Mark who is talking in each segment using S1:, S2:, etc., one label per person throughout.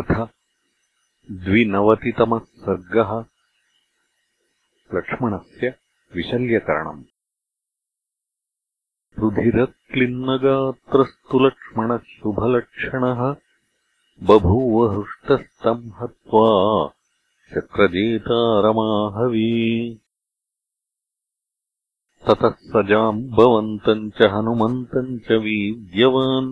S1: अथ द्विनवतितमः सर्गः लक्ष्मणस्य विशल्यकरणम् रुधिरक्लिन्नगात्रस्तु लक्ष्मणः शुभलक्षणः बभूव हृष्टस्तम् हत्वा शक्रजेतारमाहवी ततः स जाम्बवन्तम् च हनुमन्तम् च वीर्यवान्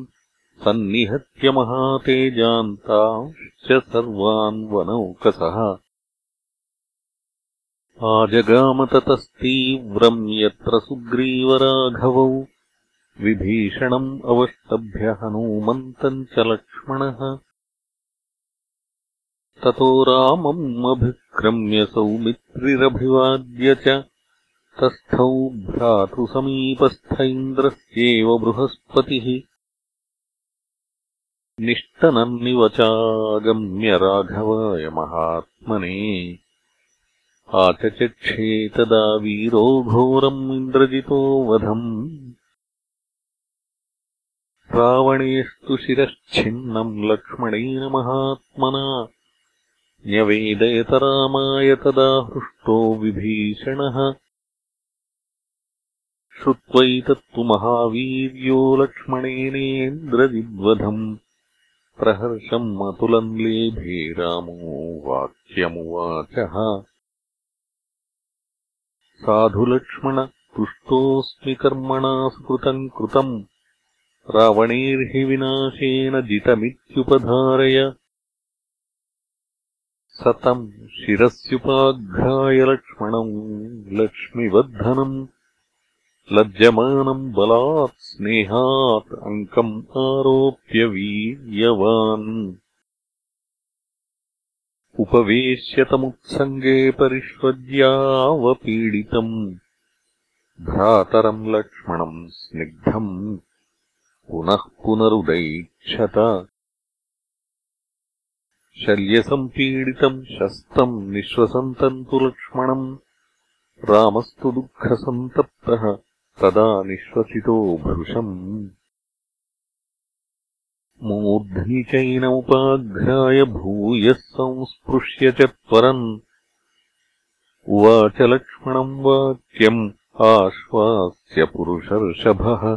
S1: सन्निहत्य महातेजान्तांश्च सर्वान् वनौकसः आजगामततस्तीव्रम् यत्र सुग्रीवराघवौ विभीषणम् अवष्टभ्य हनूमन्तम् च लक्ष्मणः। ततो रामम् अभिक्रम्य सौमित्रिरभिवाद्य च तस्थौ भ्रातृसमीपस्थ इन्द्रस्येव बृहस्पतिः निष्टनन्निवचागम्य राघवाय महात्मने आचचक्षे तदा वीरो घोरम् इन्द्रजितो वधम् रावणेस्तु शिरश्छिन्नम् लक्ष्मणेन महात्मना न्यवेदयत रामाय तदा हृष्टो विभीषणः श्रुत्वैतत्तु महावीर्यो लक्ष्मणेनेन्द्रजिद्वधम् प्रहर्षम् अतुलम् लेभे रामो वाक्यमुवाचः। साधुलक्ष्मण तुष्टोऽस्मि कर्मणा सुकृतम् कृतम्। रावणेर्हि विनाशेन जितमित्युपधारय। सतम् शिरस्युपाघ्राय लक्ष्मणम् लक्ष्मिवर्धनम् लज्जमानम् बलात् स्नेहात् अङ्कम् आरोप्य वीर्यवान्। उपवेश्यतमुत्सङ्गे परिष्वज्यावपीडितम् भ्रातरम् लक्ष्मणम् स्निग्धम्। पुनः पुनरुदैक्षत शल्यसम्पीडितम् शस्तम् निःश्वसन्तम् तु लक्ष्मणम्। रामस्तु दुःखसन्तप्तः तदा निःश्वसितो भृशम्। मूर्ध्नि चैनमुपाघ्राय भूयः संस्पृश्य च त्वरन् उवाच लक्ष्मणम् वाक्यम् आश्वास्य पुरुषर्षभः।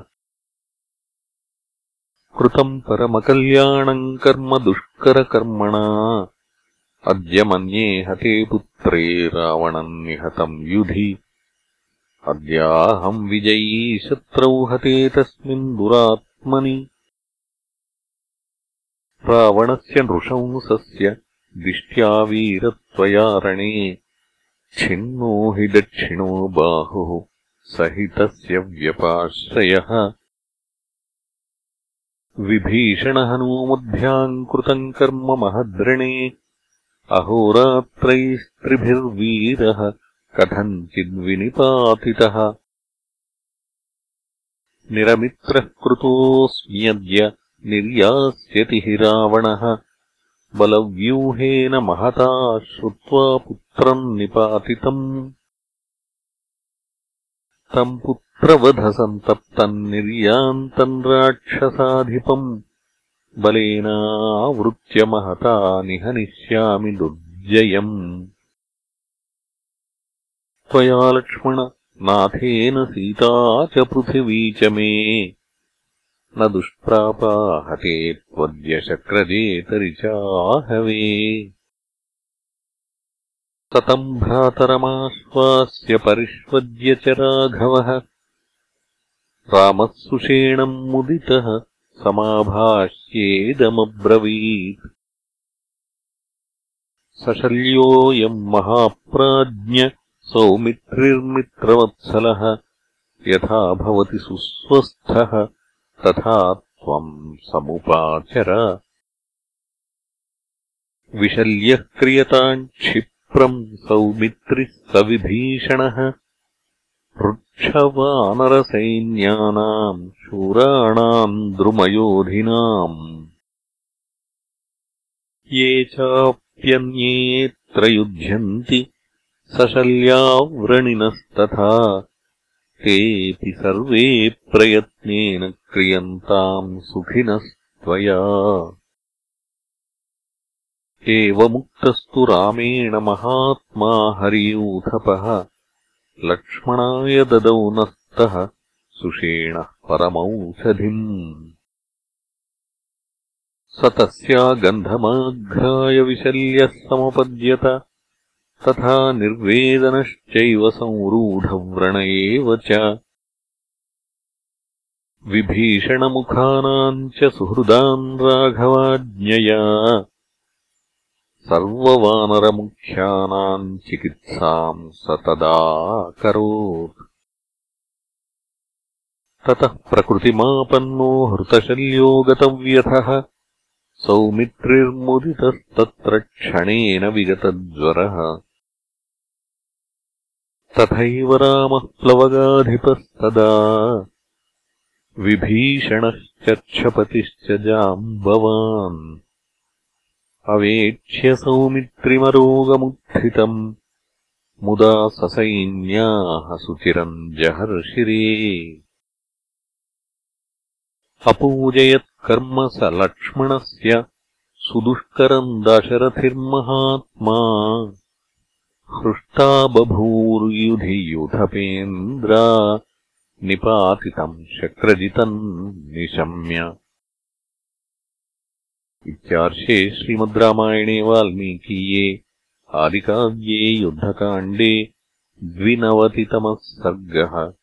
S1: कृतम् परमकल्याणम् कर्म दुष्करकर्मणा। अद्य मन्ये हते पुत्रे रावणम् निहतम् युधि अद्याहम् विजयी शत्रौ हते तस्मिन् दुरात्मनि। रावणस्य नृशंसस्य दिष्ट्या वीरत्वया रणे। छिन्नो हि दक्षिणो बाहुः सहितस्य व्यपाश्रयः। विभीषणहनूमभ्याम् कृतम् कर्म महद्रणे। अहोरात्रैस्त्रिभिर्वीरः कथञ्चिद्विनिपातितः निरमित्रः कृतोऽस्म्यद्य निर्यास्यति हि रावणः। बलव्यूहेन महता श्रुत्वा पुत्रम् निपातितम्। तम् पुत्रवधसन्तप्तम् निर्यान्तम् राक्षसाधिपम्। बलेनावृत्य महता निहनिष्यामि दुर्जयम् त्वया लक्ष्मण नाथेन सीता च पृथिवी च मे। न त्वद्यशक्रजेतरि चाहवे ततम् भ्रातरमाश्वास्य परिष्वज्य च राघवः। रामः सुषेणम् मुदितः समाभाष्येदमब्रवीत्। सशल्योऽयम् महाप्राज्ञ सौमित्रिर्मित्रवत्सलः यथा भवति सुस्वस्थः तथा त्वम् समुपाचर। विशल्यः क्रियताम् क्षिप्रम् सौमित्रिः सविभीषणः वृक्षवानरसैन्यानाम् शूराणाम् द्रुमयोधिनाम्। ये चाप्यन्येऽत्र युध्यन्ति सशल्याव्रणिनस्तथा। तेऽपि सर्वे प्रयत्नेन क्रियन्ताम् सुखिनस्त्वया। एवमुक्तस्तु रामेण महात्मा हरियूथपः। लक्ष्मणाय ददौ नस्तः सुषेणः परमौषधिम्। स तस्या गन्धमाघ्राय विशल्यः समपद्यत तथा निर्वेदनश्चैव संरूढव्रण एव च। विभीषणमुखानाम् च सुहृदान् राघवाज्ञया। सर्ववानरमुख्यानाम् चिकित्साम् स तदाकरोत् ततः प्रकृतिमापन्नो हृतशल्यो गतव्यथः। सौमित्रिर्मुदितस्तत्र क्षणेन विगतज्वरः तथैव रामः प्लवगाधिपस्तदा विभीषणश्चक्षपतिश्च जाम्बवान्। अवेक्ष्य सौमित्रिमरोगमुत्थितम्। मुदा ससैन्याः सुचिरम् जहर्षिरे अपूजयत्कर्म स लक्ष्मणस्य सुदुष्करम् दाशरथिर्महात्मा हृष्टा बभूर्युधि युधपेन्द्रा निपातितम् शक्रजितम् निशम्य। इत्यार्षे श्रीमद् रामायणे वाल्मीकीये आदिकाव्ये युद्धकाण्डे द्विनवतितमः सर्गः